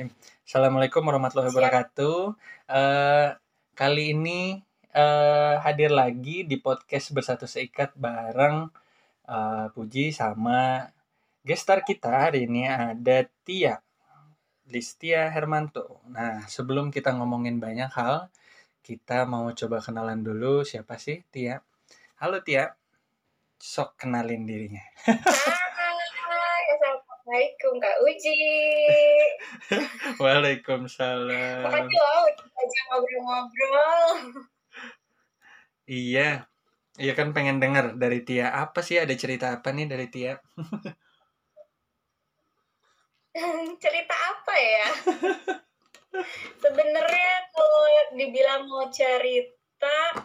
Bismillahirrahmanirrahim. Assalamualaikum warahmatullahi wabarakatuh. Uh, kali ini uh, hadir lagi di podcast Bersatu Seikat bareng uh, Puji sama gestar kita hari ini ada Tia. Listia Hermanto. Nah, sebelum kita ngomongin banyak hal, kita mau coba kenalan dulu siapa sih Tia. Halo Tia, sok kenalin dirinya. Assalamualaikum Kak Uji. Waalaikumsalam. Makasih loh aja ngobrol-ngobrol. Iya. Iya kan pengen denger dari Tia. Apa sih ada cerita apa nih dari Tia? cerita apa ya? Sebenarnya kalau dibilang mau cerita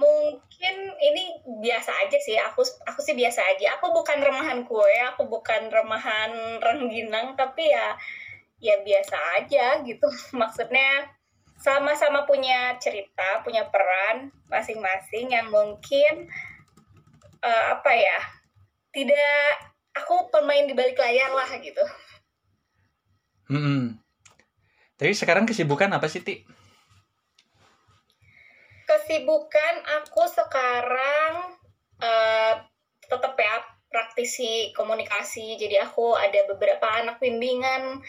mungkin ini biasa aja sih aku aku sih biasa aja. Aku bukan remahan kue aku bukan remahan rengginang tapi ya ya biasa aja gitu. Maksudnya sama-sama punya cerita punya peran masing-masing yang mungkin uh, apa ya tidak aku pemain di balik layar lah gitu. Hmm. tapi sekarang kesibukan apa sih ti kesibukan aku sekarang uh, tetap ya praktisi komunikasi. Jadi aku ada beberapa anak bimbingan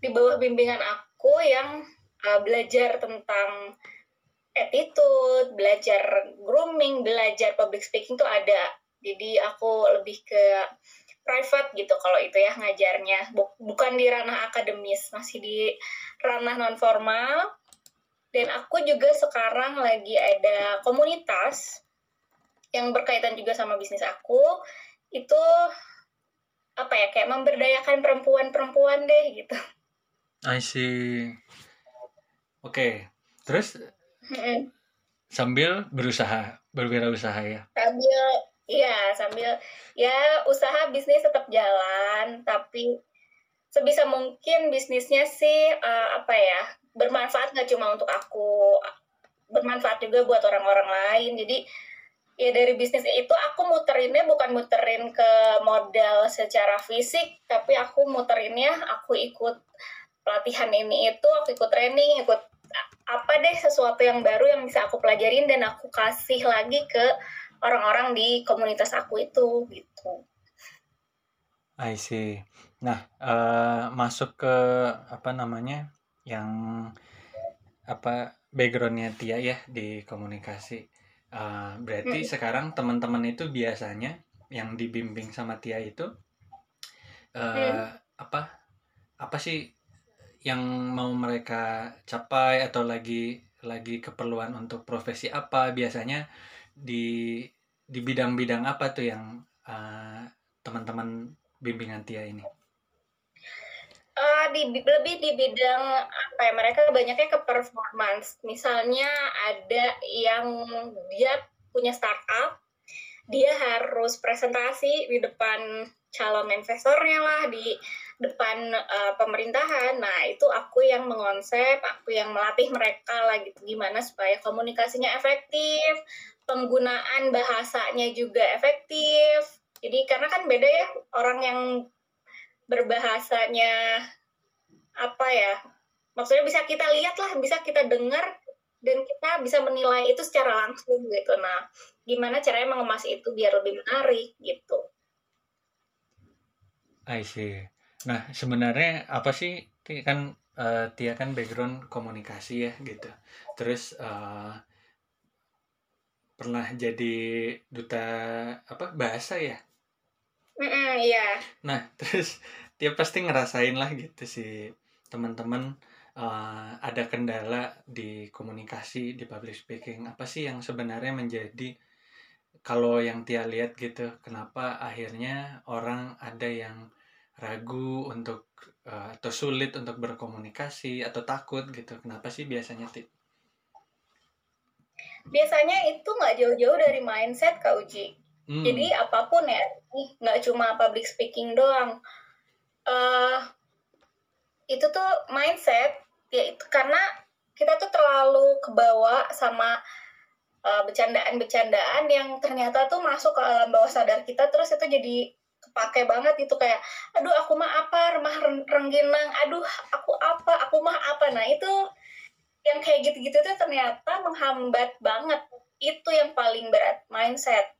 di bawah bimbingan aku yang uh, belajar tentang attitude, belajar grooming, belajar public speaking tuh ada. Jadi aku lebih ke private gitu kalau itu ya ngajarnya. Bukan di ranah akademis, masih di ranah non formal dan aku juga sekarang lagi ada komunitas yang berkaitan juga sama bisnis aku. Itu apa ya kayak memberdayakan perempuan-perempuan deh gitu. I see. Oke, okay. terus sambil berusaha berwirausaha ya? Sambil, iya sambil ya usaha bisnis tetap jalan, tapi sebisa mungkin bisnisnya sih uh, apa ya bermanfaat nggak cuma untuk aku bermanfaat juga buat orang-orang lain jadi ya dari bisnis itu aku muterinnya bukan muterin ke modal secara fisik tapi aku muterinnya aku ikut pelatihan ini itu aku ikut training ikut apa deh sesuatu yang baru yang bisa aku pelajarin dan aku kasih lagi ke orang-orang di komunitas aku itu gitu. I see. Nah, uh, masuk ke apa namanya yang apa backgroundnya Tia ya di komunikasi. Uh, berarti hmm. sekarang teman-teman itu biasanya yang dibimbing sama Tia itu uh, hmm. apa apa sih yang mau mereka capai atau lagi lagi keperluan untuk profesi apa biasanya di di bidang-bidang apa tuh yang uh, teman-teman bimbingan Tia ini? Uh, di lebih di bidang apa ya mereka banyaknya ke performance. Misalnya ada yang dia punya startup dia harus presentasi di depan calon investornya lah di depan uh, pemerintahan. Nah itu aku yang mengonsep aku yang melatih mereka lah gitu gimana supaya komunikasinya efektif penggunaan bahasanya juga efektif. Jadi karena kan beda ya orang yang berbahasanya apa ya? Maksudnya bisa kita lihat lah bisa kita dengar dan kita bisa menilai itu secara langsung gitu. Nah gimana caranya mengemas itu biar lebih menarik gitu. I see. Nah sebenarnya apa sih kan uh, Tia kan background komunikasi ya gitu. Terus uh, pernah jadi duta apa bahasa ya Mm -mm, iya. Nah, terus dia pasti ngerasain lah gitu sih teman-teman uh, ada kendala di komunikasi di public speaking. Apa sih yang sebenarnya menjadi kalau yang Tia lihat gitu, kenapa akhirnya orang ada yang ragu untuk uh, atau sulit untuk berkomunikasi atau takut gitu. Kenapa sih biasanya Tia? Biasanya itu nggak jauh-jauh dari mindset Kak Uji Hmm. Jadi apa pun ya, nggak cuma public speaking doang. Uh, itu tuh mindset ya itu karena kita tuh terlalu kebawa sama uh, bercandaan-bercandaan yang ternyata tuh masuk ke alam bawah sadar kita terus itu jadi kepake banget itu kayak aduh aku mah apa? Remah rengginang. Aduh aku apa? Nah itu yang kayak gitu-gitu tuh ternyata menghambat banget. Itu yang paling berat mindset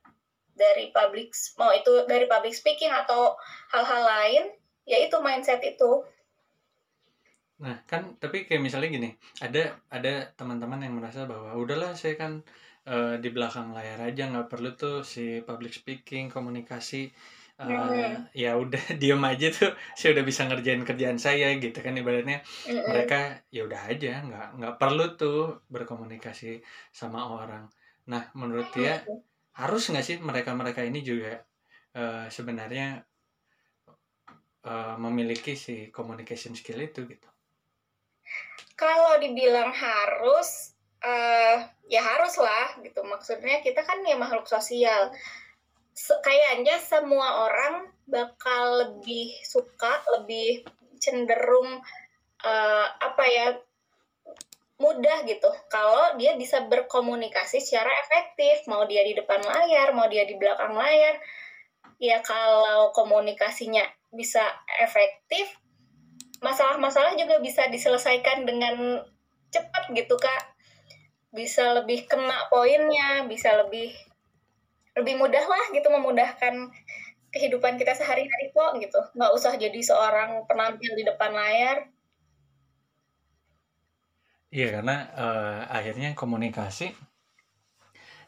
dari public mau itu dari public speaking atau hal-hal lain ya itu mindset itu Nah, kan tapi kayak misalnya gini, ada ada teman-teman yang merasa bahwa udahlah saya kan uh, di belakang layar aja nggak perlu tuh si public speaking, komunikasi uh, ya udah diem aja tuh saya udah bisa ngerjain kerjaan saya gitu kan ibaratnya mm-hmm. mereka ya udah aja nggak nggak perlu tuh berkomunikasi sama orang. Nah, menurut dia harus nggak sih mereka-mereka ini juga uh, sebenarnya uh, memiliki si communication skill itu gitu? kalau dibilang harus uh, ya harus lah gitu maksudnya kita kan ya makhluk sosial kayaknya semua orang bakal lebih suka lebih cenderung uh, apa ya mudah gitu. Kalau dia bisa berkomunikasi secara efektif mau dia di depan layar mau dia di belakang layar ya kalau komunikasinya bisa efektif masalah-masalah juga bisa diselesaikan dengan cepat gitu kak. Bisa lebih kena poinnya bisa lebih lebih mudah lah gitu memudahkan kehidupan kita sehari-hari kok gitu. Nggak usah jadi seorang penampil di depan layar iya karena uh, akhirnya komunikasi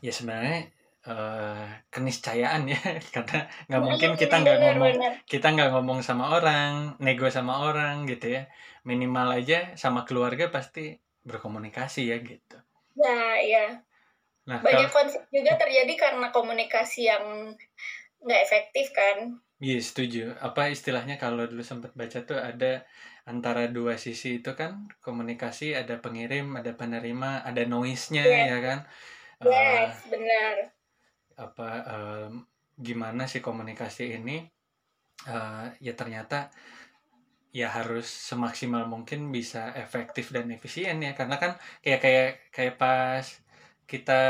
ya sebenarnya uh, keniscayaan ya. Karena nggak mungkin kita nggak ngomong kita nggak ngomong sama orang nego sama orang gitu ya. Minimal aja sama keluarga pasti berkomunikasi ya gitu. Nah ya. Nah, banyak kalau, konflik juga terjadi karena komunikasi yang nggak efektif kan. Iya setuju. Apa istilahnya kalau dulu sempat baca tuh ada antara dua sisi itu kan komunikasi ada pengirim, ada penerima, ada noise-nya yeah. ya kan. Yes, uh, benar. apa um, gimana sih komunikasi ini? Uh, ya ternyata ya harus semaksimal mungkin bisa efektif dan efisien ya. Karena kan kayak kayak kayak pas kita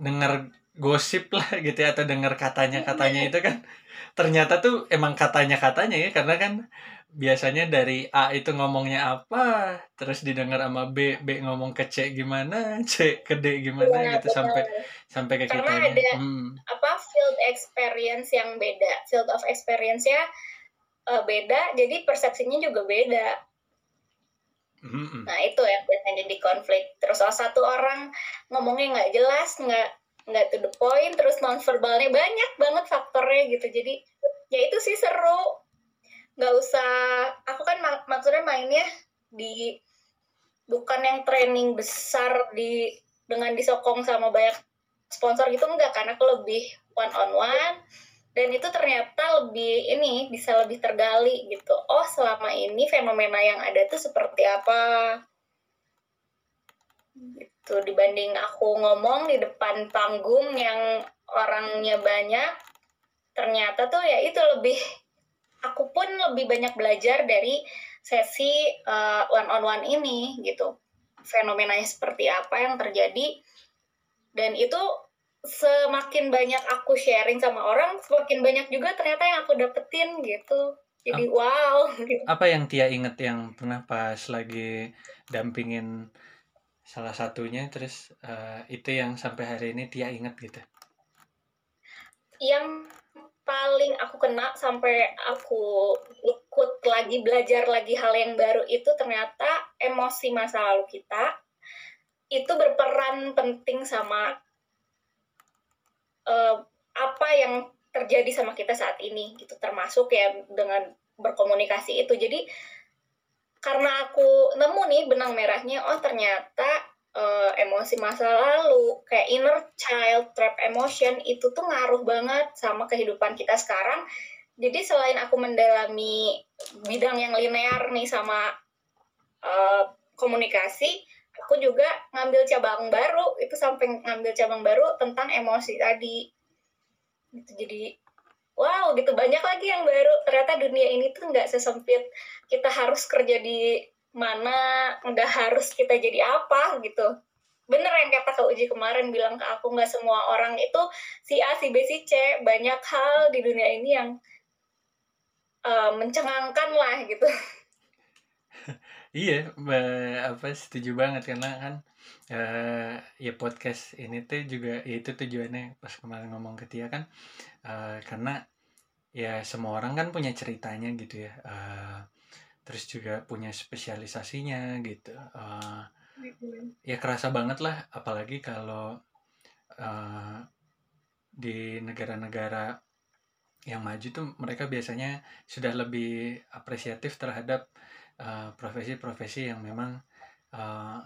dengar gosip lah gitu ya atau dengar katanya katanya itu kan ternyata tuh emang katanya katanya ya. Karena kan biasanya dari A itu ngomongnya apa, terus didengar sama B, B ngomong ke C gimana, C ke D gimana ya, gitu betul. sampai sampai ke kita. Karena ada hmm. apa field experience yang beda, field of experience-nya uh, beda, jadi persepsinya juga beda. Hmm. Nah itu ya biasanya jadi konflik. Terus salah satu orang ngomongnya nggak jelas, nggak nggak to the point, terus nonverbalnya banyak banget faktornya gitu. Jadi ya itu sih seru nggak usah aku kan mak maksudnya mainnya di bukan yang training besar di dengan disokong sama banyak sponsor gitu enggak karena aku lebih one on one dan itu ternyata lebih ini bisa lebih tergali gitu. Oh selama ini fenomena yang ada tuh seperti apa? Gitu dibanding aku ngomong di depan panggung yang orangnya banyak ternyata tuh ya itu lebih aku pun lebih banyak belajar dari sesi uh, one on one ini gitu. Fenomenanya seperti apa yang terjadi. Dan itu semakin banyak aku sharing sama orang semakin banyak juga ternyata yang aku dapetin gitu. Jadi apa, wow gitu. apa yang Tia inget yang pernah pas lagi dampingin salah satunya terus uh, itu yang sampai hari ini Tia inget gitu? Yang paling aku kena sampai aku ikut lagi belajar lagi hal yang baru itu ternyata emosi masa lalu kita itu berperan penting sama uh, apa yang terjadi sama kita saat ini gitu termasuk ya dengan berkomunikasi itu. Jadi karena aku nemu nih benang merahnya oh ternyata uh, emosi masa lalu, kayak inner child trap emotion itu tuh ngaruh banget sama kehidupan kita sekarang. Jadi selain aku mendalami bidang yang linear nih sama uh, komunikasi, aku juga ngambil cabang baru itu sampai ngambil cabang baru tentang emosi tadi. Gitu, jadi wow gitu banyak lagi yang baru. Ternyata dunia ini tuh nggak sesempit kita harus kerja di mana nggak harus kita jadi apa gitu. Bener yang kata Kak Uji kemarin bilang ke aku nggak semua orang itu si A, si B, si C. Banyak hal di dunia ini yang uh, mencengangkan lah gitu. Iya apa setuju banget. Karena kan uh, ya podcast ini tuh juga ya itu tujuannya pas kemarin ngomong ke Tia kan uh, karena ya semua orang kan punya ceritanya gitu ya. Uh, terus juga punya spesialisasinya gitu. Uh, ya kerasa banget lah apalagi kalau uh, di negara-negara yang maju tuh mereka biasanya sudah lebih apresiatif terhadap profesi-profesi uh, yang memang uh,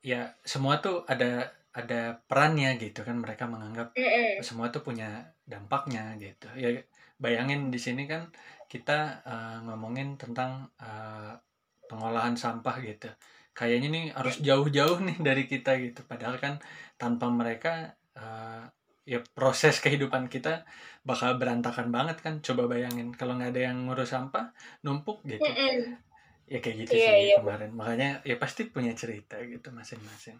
ya semua tuh ada ada perannya gitu kan. Mereka menganggap semua tuh punya dampaknya gitu. Ya bayangin di sini kan kita uh, ngomongin tentang uh, pengolahan sampah gitu. Kayaknya nih harus jauh-jauh nih dari kita gitu. Padahal kan tanpa mereka uh, ya proses kehidupan kita bakal berantakan banget kan. Coba bayangin kalau nggak ada yang ngurus sampah numpuk gitu. Mm -mm. Ya kayak gitu yeah, sih yeah. kemarin. Makanya ya pasti punya cerita gitu masing-masing.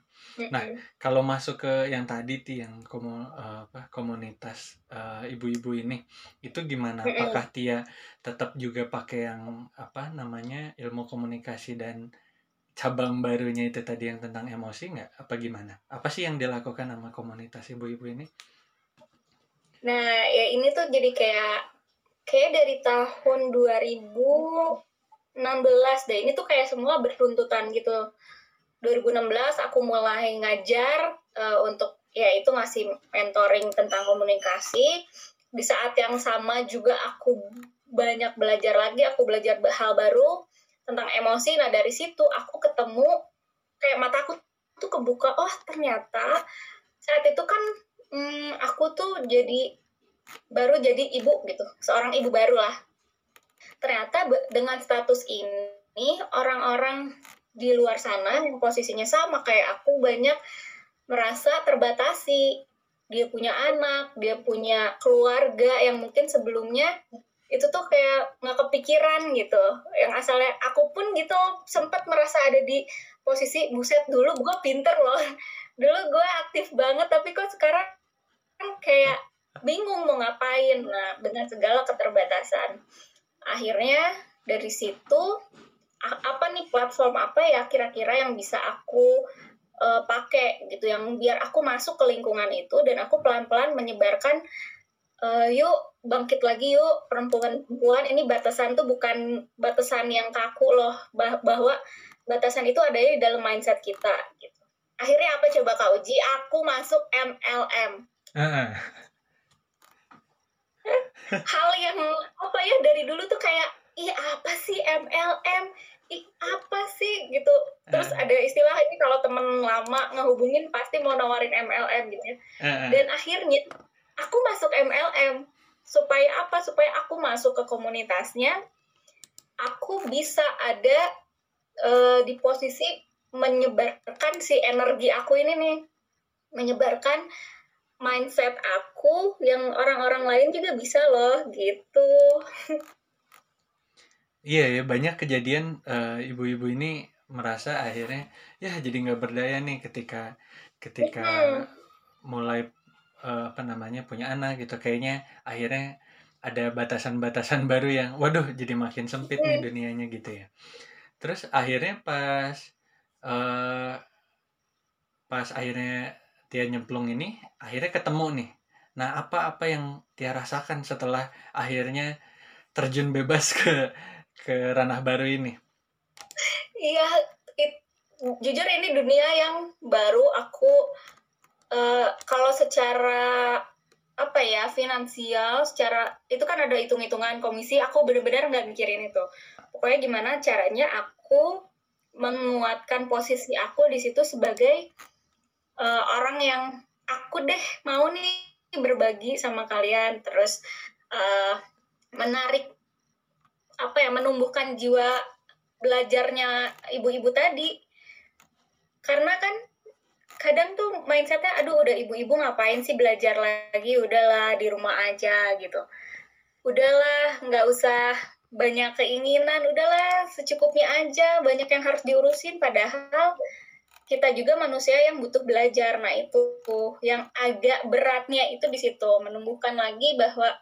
Nah kalau masuk ke yang tadi ti yang komo, uh, apa komunitas ibu-ibu uh, ini itu gimana? Apakah Tia tetap juga pakai yang apa namanya ilmu komunikasi dan cabang barunya itu tadi yang tentang emosi nggak? Apa gimana? Apa sih yang dilakukan sama komunitas ibu-ibu ini? Nah ya ini tuh jadi kayak kayak dari tahun 2016 deh. Ini tuh kayak semua bertuntutan gitu. 2016 aku mulai ngajar uh, untuk ya itu ngasih mentoring tentang komunikasi. Di saat yang sama juga aku banyak belajar lagi aku belajar hal baru tentang emosi. Nah dari situ aku ketemu kayak mataku tuh kebuka oh ternyata saat itu kan hmm, aku tuh jadi baru jadi ibu gitu. Seorang ibu baru lah ternyata dengan status ini orang-orang di luar sana yang posisinya sama kayak aku banyak merasa terbatasi. Dia punya anak dia punya keluarga yang mungkin sebelumnya itu tuh kayak nggak kepikiran gitu. Yang asalnya aku pun gitu sempat merasa ada di posisi buset dulu gue pinter loh. Dulu gue aktif banget tapi kok sekarang kayak bingung mau ngapain. Nah dengan segala keterbatasan akhirnya dari situ apa nih platform apa ya kira-kira yang bisa aku uh, pakai gitu yang biar aku masuk ke lingkungan itu dan aku pelan-pelan menyebarkan uh, yuk bangkit lagi yuk perempuan-perempuan ini batasan tuh bukan batasan yang kaku loh bah bahwa batasan itu ada di dalam mindset kita gitu. Akhirnya apa coba Kak Uji? Aku masuk MLM. Hal yang apa ya dari dulu tuh kayak ih apa sih MLM? Ih apa sih gitu. Terus uh. ada istilah ini kalau temen lama ngehubungin pasti mau nawarin MLM gitu ya. Uh. Dan akhirnya aku masuk MLM supaya apa supaya aku masuk ke komunitasnya aku bisa ada uh, di posisi menyebarkan si energi aku ini nih menyebarkan mindset aku yang orang-orang lain juga bisa loh gitu. Iya ya banyak kejadian uh, ibu-ibu ini merasa akhirnya ya jadi nggak berdaya nih ketika ketika hmm. mulai uh, apa namanya punya anak gitu. Kayaknya akhirnya ada batasan-batasan baru yang waduh jadi makin sempit nih dunianya gitu ya. Terus akhirnya pas uh, pas akhirnya dia nyemplung ini akhirnya ketemu nih. Nah apa-apa yang dia rasakan setelah akhirnya terjun bebas ke ke ranah baru ini? Iya jujur ini dunia yang baru aku uh, kalau secara apa ya finansial secara itu kan ada hitung-hitungan komisi aku benar-benar nggak mikirin itu. Pokoknya gimana caranya aku menguatkan posisi aku di situ sebagai uh, orang yang aku deh mau nih berbagi sama kalian terus uh, menarik apa ya menumbuhkan jiwa belajarnya ibu-ibu tadi. Karena kan kadang tuh mindsetnya aduh udah ibu-ibu ngapain sih belajar lagi? Udahlah di rumah aja gitu. Udahlah nggak usah banyak keinginan. Udahlah secukupnya aja banyak yang harus diurusin. Padahal kita juga manusia yang butuh belajar. Nah itu yang agak beratnya itu di situ. Menumbuhkan lagi bahwa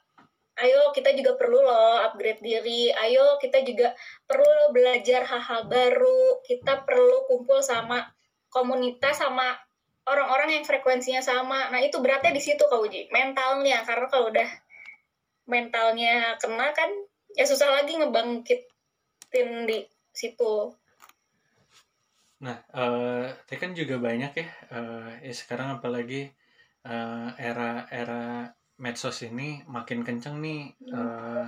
ayo kita juga perlu loh upgrade diri. Ayo kita juga perlu loh belajar hal-hal baru. Kita perlu kumpul sama komunitas sama orang-orang yang frekuensinya sama. Nah itu beratnya di situ kau uji mentalnya. Karena kalau udah mentalnya kena kan ya susah lagi ngebangkitin di situ Nah, eh tadi kan juga banyak ya, eh ya sekarang apalagi eh, era-era medsos ini makin kenceng nih eh,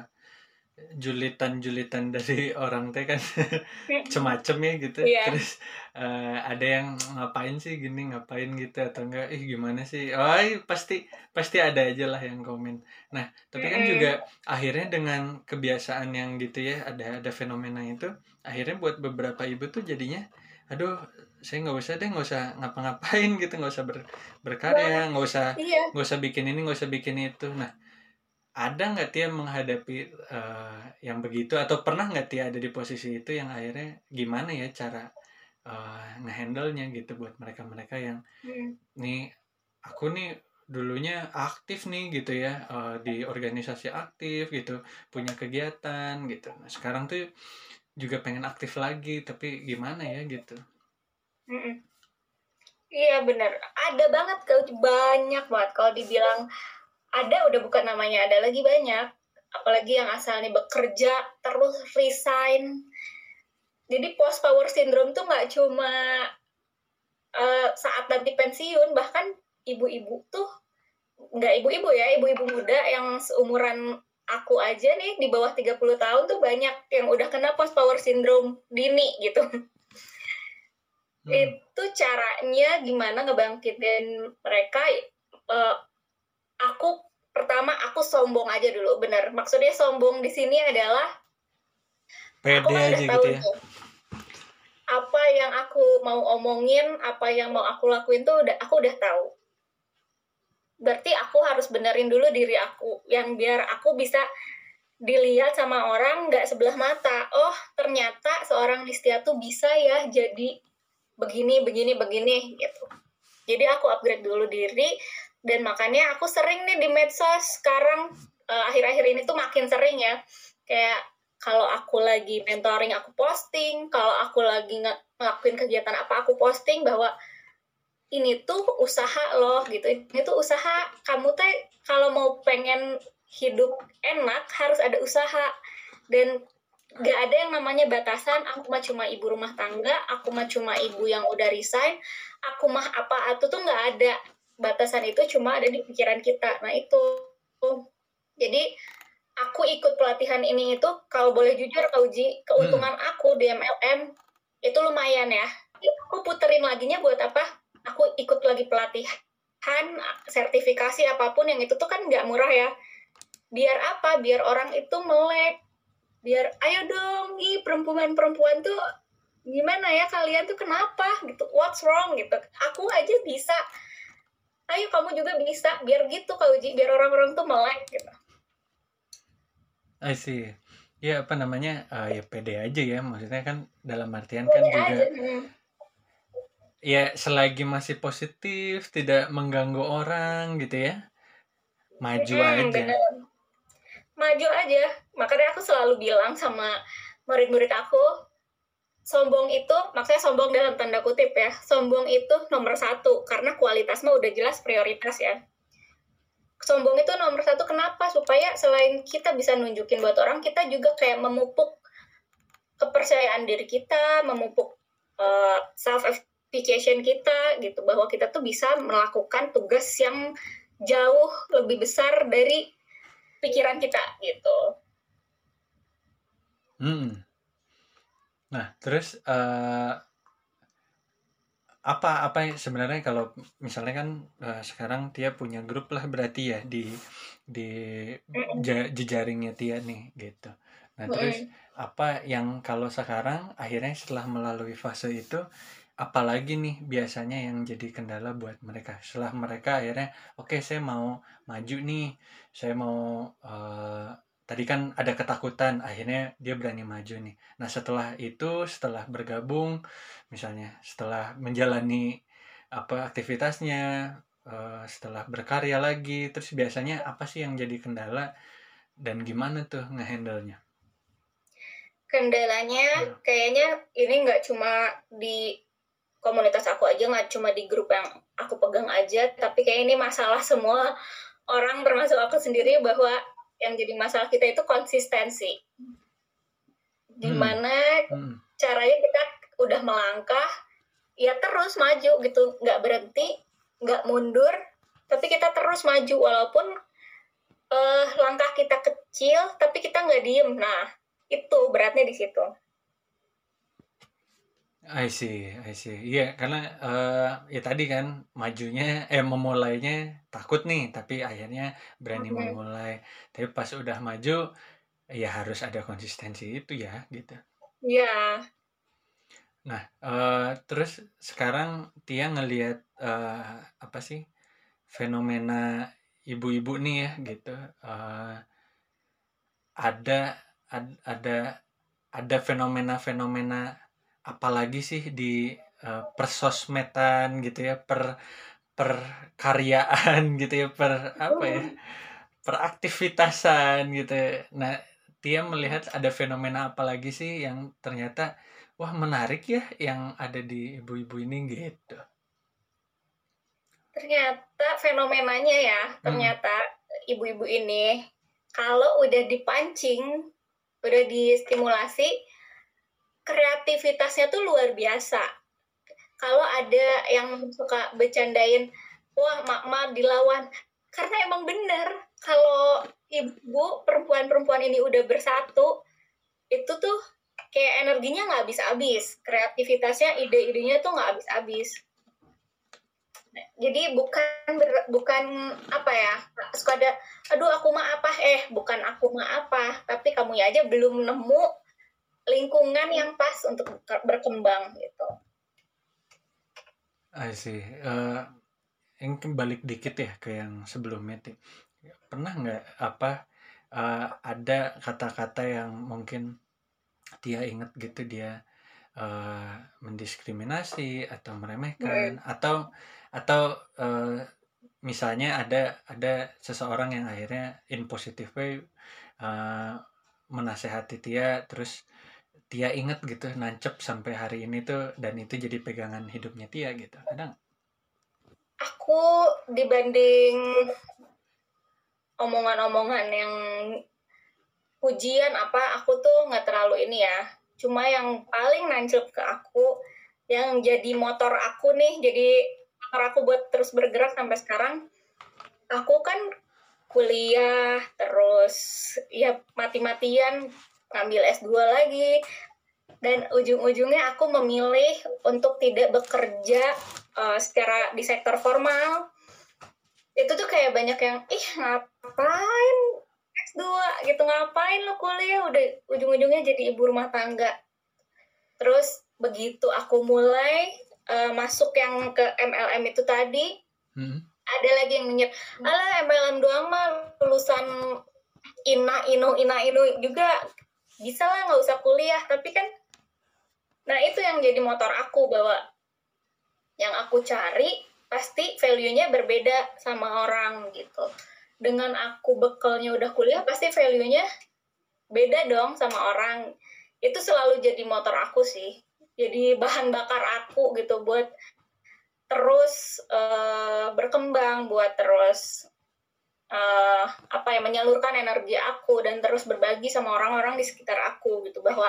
julitan-julitan dari orang teh kan cemacem ya gitu. Iya. Terus eh, ada yang ngapain sih gini, ngapain gitu atau enggak, ih gimana sih? Oh, pasti pasti ada aja lah yang komen. Nah, tapi kan juga akhirnya dengan kebiasaan yang gitu ya, ada ada fenomena itu, akhirnya buat beberapa ibu tuh jadinya aduh saya nggak usah deh nggak usah ngapa-ngapain gitu nggak usah ber- berkarya nggak usah iya. nggak usah bikin ini nggak usah bikin itu. Nah ada nggak Tia menghadapi eh, yang begitu? Atau pernah nggak Tia ada di posisi itu yang akhirnya gimana ya cara eh, ngehandle-nya gitu buat mereka-mereka yang Hmm. nih aku nih dulunya aktif nih gitu ya eh, di organisasi aktif gitu punya kegiatan gitu. Nah sekarang tuh juga pengen aktif lagi tapi gimana ya gitu. Mm-mm. Iya benar, ada banget kalau banyak banget. Kalau dibilang ada udah bukan namanya ada lagi banyak, apalagi yang asalnya bekerja terus resign. Jadi post power syndrome tuh nggak cuma eh, saat nanti pensiun, bahkan ibu-ibu tuh nggak ibu-ibu ya, ibu-ibu muda yang seumuran aku aja nih di bawah 30 tahun tuh banyak yang udah kena post power syndrome dini gitu. Hmm. itu caranya gimana ngebangkitin mereka eh, aku pertama aku sombong aja dulu bener. Maksudnya sombong di sini adalah aku pede kan aja udah tahu gitu ya. tuh apa yang aku mau omongin apa yang mau aku lakuin tuh udah aku udah tahu berarti aku harus benerin dulu diri aku yang biar aku bisa dilihat sama orang nggak sebelah mata. Oh ternyata seorang Listia tuh bisa ya jadi begini begini begini gitu. Jadi aku upgrade dulu diri dan makanya aku sering nih di medsos sekarang eh, akhir-akhir ini tuh makin sering ya. Kayak kalau aku lagi mentoring aku posting. Kalau aku lagi nge- ngelakuin kegiatan apa aku posting bahwa ini tuh usaha loh gitu. Ini tuh usaha kamu teh kalau mau pengen hidup enak harus ada usaha. Dan gak ada yang namanya batasan aku mah cuma ibu rumah tangga aku mah cuma ibu yang udah resign aku mah apa itu tuh nggak ada. Batasan itu cuma ada di pikiran kita. Nah itu. Jadi aku ikut pelatihan ini itu kalau boleh jujur kau uji keuntungan aku di MLM itu lumayan ya. Aku puterin laginya buat apa aku ikut lagi pelatihan sertifikasi apa pun yang itu tuh kan nggak murah ya. Biar apa? Biar orang itu melek. Biar ayo dong ih perempuan-perempuan tuh gimana ya kalian tuh kenapa? Gitu. What's wrong? Gitu. Aku aja bisa. Ayo kamu juga bisa. Biar gitu kau uji biar orang-orang tuh melek gitu. I see. Ya apa namanya? Eh, ya pede aja ya. Maksudnya kan dalam artian kan Pede juga aja hmm. Ya selagi masih positif tidak mengganggu orang gitu ya. Maju Mm-mm, aja. bener. maju aja. Makanya aku selalu bilang sama murid-murid aku sombong itu maksudnya sombong dalam tanda kutip ya sombong itu nomor satu karena kualitas mah udah jelas prioritas ya. Sombong itu nomor satu kenapa? Supaya selain kita bisa nunjukin buat orang kita juga kayak memupuk kepercayaan diri kita memupuk self efficacious kita gitu bahwa kita tuh bisa melakukan tugas yang jauh lebih besar dari pikiran kita gitu Mm. Nah, terus eh, apa apa yang sebenarnya kalau misalnya kan eh, sekarang Tia punya grup lah berarti ya di di jejaringnya Tia nih gitu. Nah, terus apa yang kalau sekarang akhirnya setelah melalui fase itu apalagi nih biasanya yang jadi kendala buat mereka. Setelah mereka akhirnya oke saya mau maju nih. Saya mau eh, tadi kan ada ketakutan akhirnya dia berani maju nih. Nah setelah itu setelah bergabung misalnya setelah menjalani apa aktivitasnya eh, setelah berkarya lagi terus biasanya apa sih yang jadi kendala dan gimana tuh ngehandle-nya? Kendalanya kayaknya ini nggak cuma di komunitas aku aja, nggak cuma di grup yang aku pegang aja, tapi kayak ini masalah semua orang termasuk aku sendiri bahwa yang jadi masalah kita itu konsistensi. Gimana Hmm. caranya kita udah melangkah, ya terus maju gitu, nggak berhenti, nggak mundur, tapi kita terus maju walaupun eh, langkah kita kecil, tapi kita nggak diem. Nah, itu beratnya di situ. I see, I see. Iya, karena eh, ya tadi kan majunya, eh memulainya takut nih, tapi akhirnya berani Mhm. memulai. Tapi pas udah maju, ya harus ada konsistensi itu ya, gitu. Ya, Nah, eh, terus sekarang Tia ngelihat eh, apa sih fenomena ibu-ibu nih ya, gitu. Eh, ada ad- ada ada fenomena-fenomena apalagi sih di eh, persosmedan gitu ya, per perkaryaan gitu ya, per apa ya, peraktivitasan gitu. ya. Nah, Tia melihat ada fenomena apa lagi sih yang ternyata wah menarik ya yang ada di ibu-ibu ini gitu. ternyata fenomenanya ya, ternyata ibu-ibu ini kalau udah dipancing, udah distimulasi, kreativitasnya tuh luar biasa. Kalau ada yang suka bercandain, wah mak-mak dilawan, karena emang bener kalau ibu perempuan-perempuan ini udah bersatu, itu tuh kayak energinya nggak habis-habis, kreativitasnya, ide-idenya tuh nggak habis-habis. Jadi bukan ber- bukan apa ya, suka ada, aduh aku mah apa, eh bukan aku mah apa, tapi kamu aja belum nemu lingkungan yang pas untuk ber- berkembang gitu. I see. Eh, yang balik dikit ya ke yang sebelumnya. Pernah nggak apa eh, ada kata-kata yang mungkin Tia inget gitu dia eh, mendiskriminasi atau meremehkan atau atau eh, misalnya ada ada seseorang yang akhirnya in positive way eh, menasehati Tia terus Tia inget gitu nancep sampai hari ini tuh dan itu jadi pegangan hidupnya Tia gitu ada nggak? Aku dibanding omongan-omongan yang pujian apa, aku tuh nggak terlalu ini ya. Cuma yang paling nancep ke aku, yang jadi motor aku nih, jadi motor aku buat terus bergerak sampai sekarang. Aku kan kuliah, terus ya mati-matian ngambil S2 lagi, dan ujung-ujungnya aku memilih untuk tidak bekerja uh, secara di sektor formal. Itu tuh kayak banyak yang ih ngapain S2 gitu ngapain lo kuliah? Udah ujung-ujungnya jadi ibu rumah tangga. Terus begitu aku mulai uh, masuk yang ke MLM itu tadi Hmm. ada lagi yang nyinyir alah MLM doang mah lulusan ina inu ina inu juga bisa lah nggak usah kuliah. Tapi kan nah itu yang jadi motor aku bahwa yang aku cari pasti value-nya berbeda sama orang gitu. Dengan aku bekalnya udah kuliah pasti value-nya beda dong sama orang. Itu selalu jadi motor aku sih. Jadi bahan bakar aku gitu buat terus eh, berkembang buat terus eh, apa ya menyalurkan energi aku dan terus berbagi sama orang-orang di sekitar aku gitu bahwa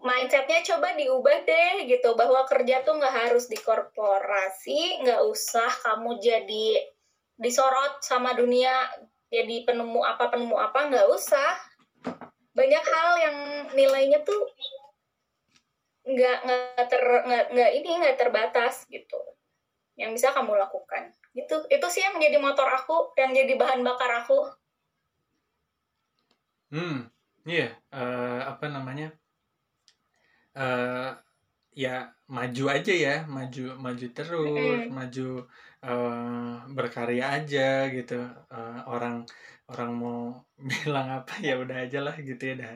mindsetnya coba diubah deh gitu bahwa kerja tuh nggak harus di korporasi nggak usah kamu jadi disorot sama dunia jadi penemu apa penemu apa nggak usah. Banyak hal yang nilainya tuh nggak nggak ter nggak ini nggak terbatas gitu yang bisa kamu lakukan. Gitu itu sih yang jadi motor aku yang jadi bahan bakar aku. Hmm, iya, eh, apa namanya? eh ya maju aja ya, maju maju terus, Mm-mm. maju eh berkarya aja gitu. Eh, orang orang mau bilang apa ya udah aja lah gitu ya, dah.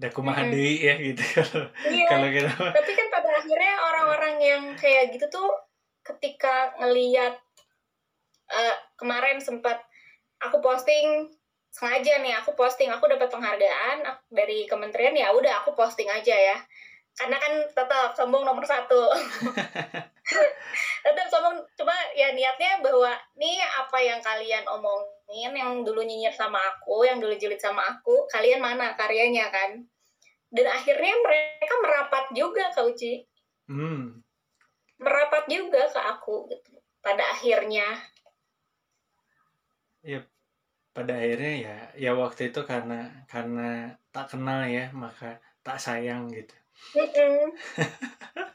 Dah kumaha deui ya gitu. Kalau iya kalau kita tapi kan pada akhirnya orang-orang yang kayak gitu tuh ketika ngeliat eh, kemarin sempat aku posting sengaja nih aku posting aku dapat penghargaan dari kementerian ya udah aku posting aja ya. Karena kan tetap sombong nomor satu. Tetap sombong cuma ya niatnya bahwa nih apa yang kalian omongin yang dulu nyinyir sama aku yang dulu julid sama aku kalian mana karyanya kan? Dan akhirnya mereka merapat juga ke Uci. Hmm. Merapat juga ke aku gitu. Pada akhirnya. Ya pada akhirnya ya ya waktu itu karena karena tak kenal ya maka tak sayang gitu.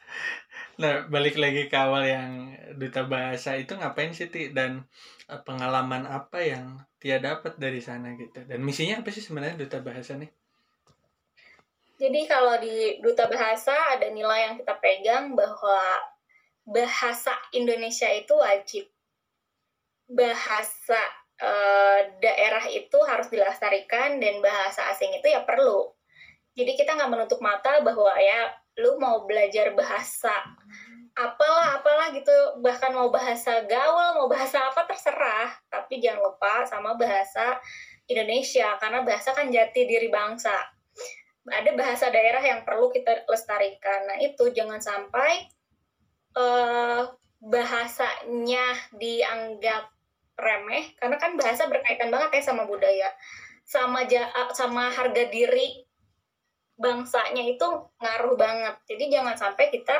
Nah balik lagi ke awal yang duta bahasa itu ngapain sih ti? Dan eh, pengalaman apa yang Tia dapat dari sana gitu? Dan misinya apa sih sebenarnya duta bahasa nih? Jadi kalau di duta bahasa ada nilai yang kita pegang bahwa bahasa Indonesia itu wajib. Bahasa e, daerah itu harus dilestarikan dan bahasa asing itu ya perlu. Jadi kita nggak menutup mata bahwa ya lu mau belajar bahasa apalah apalah gitu. Bahkan mau bahasa gaul mau bahasa apa terserah. Tapi jangan lupa sama bahasa Indonesia karena bahasa kan jati diri bangsa. Ada bahasa daerah yang perlu kita lestarikan. Nah itu jangan sampai uh, bahasanya dianggap remeh karena kan bahasa berkaitan banget ya sama budaya sama ja, sama harga diri bangsanya itu ngaruh banget. Jadi jangan sampai kita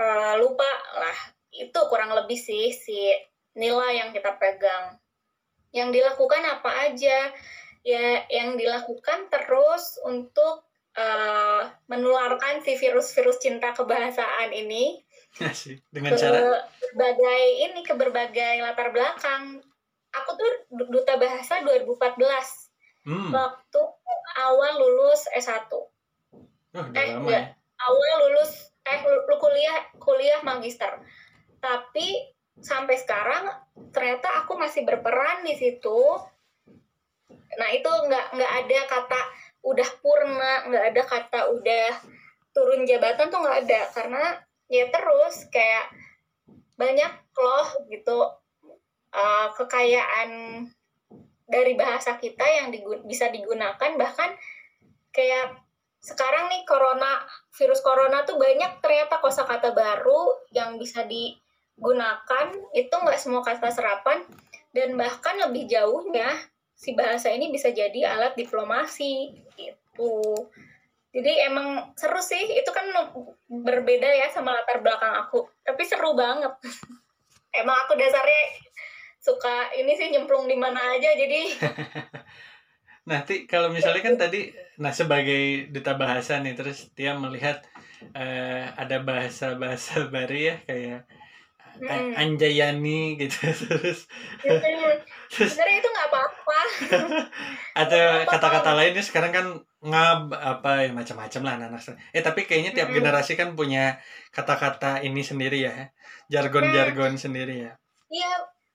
uh, lupa lah. Itu kurang lebih sih si nilai yang kita pegang. Yang dilakukan apa aja? Ya, yang dilakukan terus untuk uh, menularkan si virus-virus cinta kebahasaan ini ya sih, dengan ke cara berbagai ini ke berbagai latar belakang. Aku tuh duta bahasa 2014 hmm. waktu awal lulus S1. Oh, eh, enggak. Ya. Awal lulus eh lu kuliah kuliah magister. Tapi sampai sekarang ternyata aku masih berperan di situ. Nah, itu nggak nggak ada kata udah purna, nggak ada kata udah turun jabatan tuh nggak ada. Karena ya terus kayak banyak loh gitu uh, kekayaan dari bahasa kita yang digun bisa digunakan. Bahkan kayak sekarang nih corona virus corona tuh banyak ternyata kosakata baru yang bisa digunakan. Itu nggak semua kata serapan. Dan bahkan lebih jauhnya si bahasa ini bisa jadi alat diplomasi itu jadi emang seru sih itu kan berbeda ya sama latar belakang aku tapi seru banget. Emang aku dasarnya suka ini sih nyemplung di mana aja jadi nanti kalau misalnya kan tadi nah sebagai duta bahasa nih terus dia melihat uh, ada bahasa bahasa baru ya kayak hmm. Anjayani gitu terus sebenarnya itu nggak apa-apa ada kata-kata lainnya sekarang kan ngab apa ya macam-macam lah anak-anak eh tapi kayaknya tiap hmm. generasi kan punya kata-kata ini sendiri ya jargon-jargon hmm. sendiri ya iya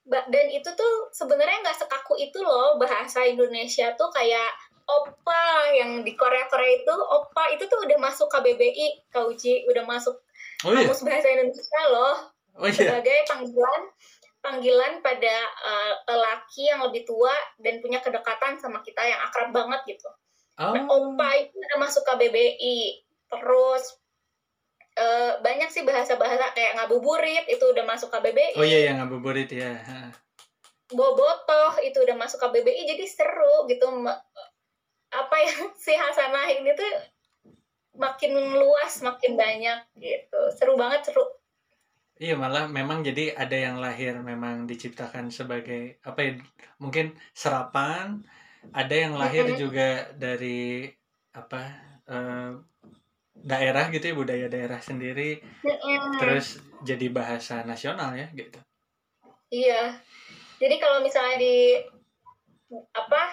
dan itu tuh sebenarnya nggak sekaku itu loh bahasa Indonesia tuh kayak opa yang di Korea Korea itu opa itu tuh udah masuk KBBI Kauji udah masuk oh, iya? kamus bahasa Indonesia loh oh, iya? sebagai panggilan panggilan pada uh, lelaki yang lebih tua dan punya kedekatan sama kita yang akrab banget gitu. Oh. Nah, opa itu udah masuk KBBI terus uh, banyak sih bahasa-bahasa kayak ngabuburit itu udah masuk KBBI. Oh iya yang ngabuburit ya. Bobotoh itu udah masuk KBBI jadi seru gitu. Apa yang si Hasanah ini tuh makin luas, makin banyak gitu. Seru banget, seru. Iya malah memang jadi ada yang lahir memang diciptakan sebagai apa ya mungkin serapan, ada yang lahir mm -hmm. juga dari apa uh, daerah gitu ya budaya daerah sendiri mm. terus jadi bahasa nasional ya gitu iya jadi kalau misalnya di apa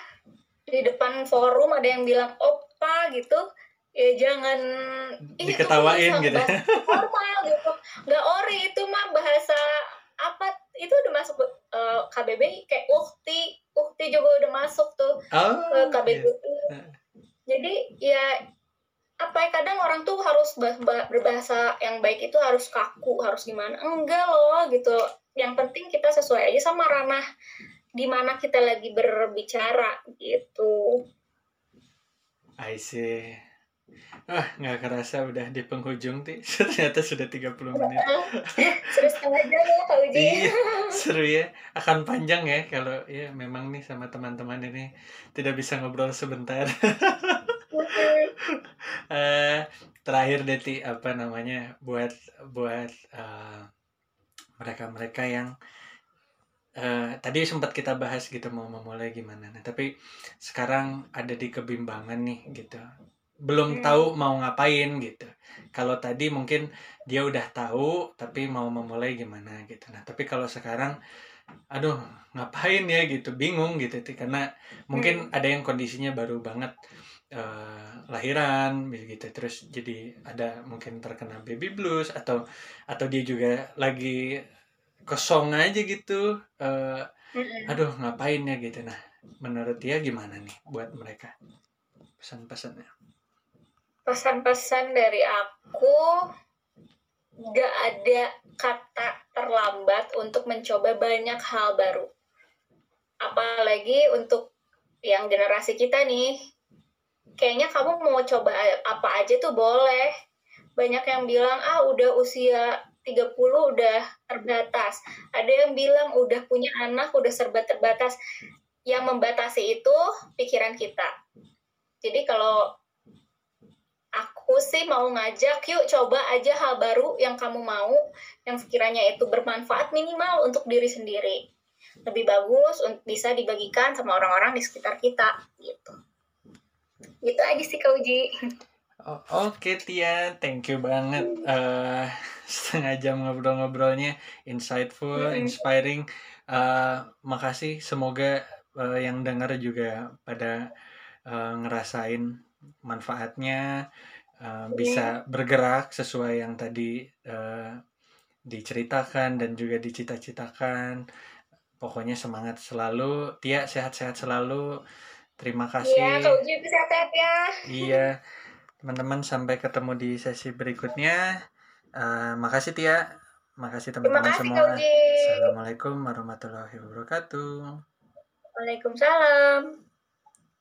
di depan forum ada yang bilang opa gitu ya jangan. Diketawain gitu normal gitu. Nggak ori itu mah bahasa apa? Itu udah masuk uh, eh, KBBI kayak ukti ukti juga udah masuk tuh oh, ke KBBI iya. jadi ya apa ya kadang orang tuh harus berbahasa yang baik itu harus kaku harus gimana. Enggak loh gitu. Yang penting kita sesuai aja sama ranah di mana kita lagi berbicara gitu. I see. Wah, nggak kerasa udah di penghujung, Ti. Ternyata sudah 30 menit. Seru setengah jam ya, Kak Uji. Iya, seru ya. Akan panjang ya kalau ya memang nih sama teman-teman ini tidak bisa ngobrol sebentar. Eh, terakhir Deti apa namanya buat buat eh, mereka-mereka yang eh, tadi sempat kita bahas gitu mau memulai gimana. Nah, tapi sekarang ada di kebimbangan nih gitu. Belum Hmm. tahu mau ngapain gitu. Kalau tadi mungkin dia udah tahu tapi mau memulai gimana gitu. Nah, tapi kalau sekarang aduh, ngapain ya gitu, bingung gitu karena mungkin ada yang kondisinya baru banget eh, lahiran begitu terus jadi ada mungkin terkena baby blues atau atau dia juga lagi kosong aja gitu eh, Mm-mm. aduh ngapain ya gitu nah menurut dia gimana nih buat mereka pesan-pesannya Pesan-pesan dari aku gak ada kata terlambat untuk mencoba banyak hal baru. Apalagi untuk yang generasi kita nih, kayaknya kamu mau coba apa aja tuh boleh. Banyak yang bilang, ah udah usia 30 udah terbatas. Ada yang bilang udah punya anak udah serba terbatas. Yang membatasi itu pikiran kita. Jadi kalau aku sih mau ngajak, yuk coba aja hal baru yang kamu mau, yang sekiranya itu bermanfaat minimal untuk diri sendiri. Lebih bagus untuk bisa dibagikan sama orang-orang di sekitar kita, gitu. Gitu aja sih Kak Uji. Oh, Oke Tia, thank you banget eh setengah jam ngobrol-ngobrolnya, insightful, inspiring. Eh, makasih, semoga eh, yang dengar juga pada eh, ngerasain manfaatnya, eh, bisa bergerak sesuai yang tadi eh, diceritakan dan juga dicita-citakan. Pokoknya semangat selalu, Tia sehat-sehat selalu. Terima kasih. Iya, Kak Uji sehat-sehat ya. Iya, teman-teman sampai ketemu di sesi berikutnya. Eh, makasih Tia, makasih teman-teman semua. Kak Uji. Assalamualaikum warahmatullahi wabarakatuh. Waalaikumsalam.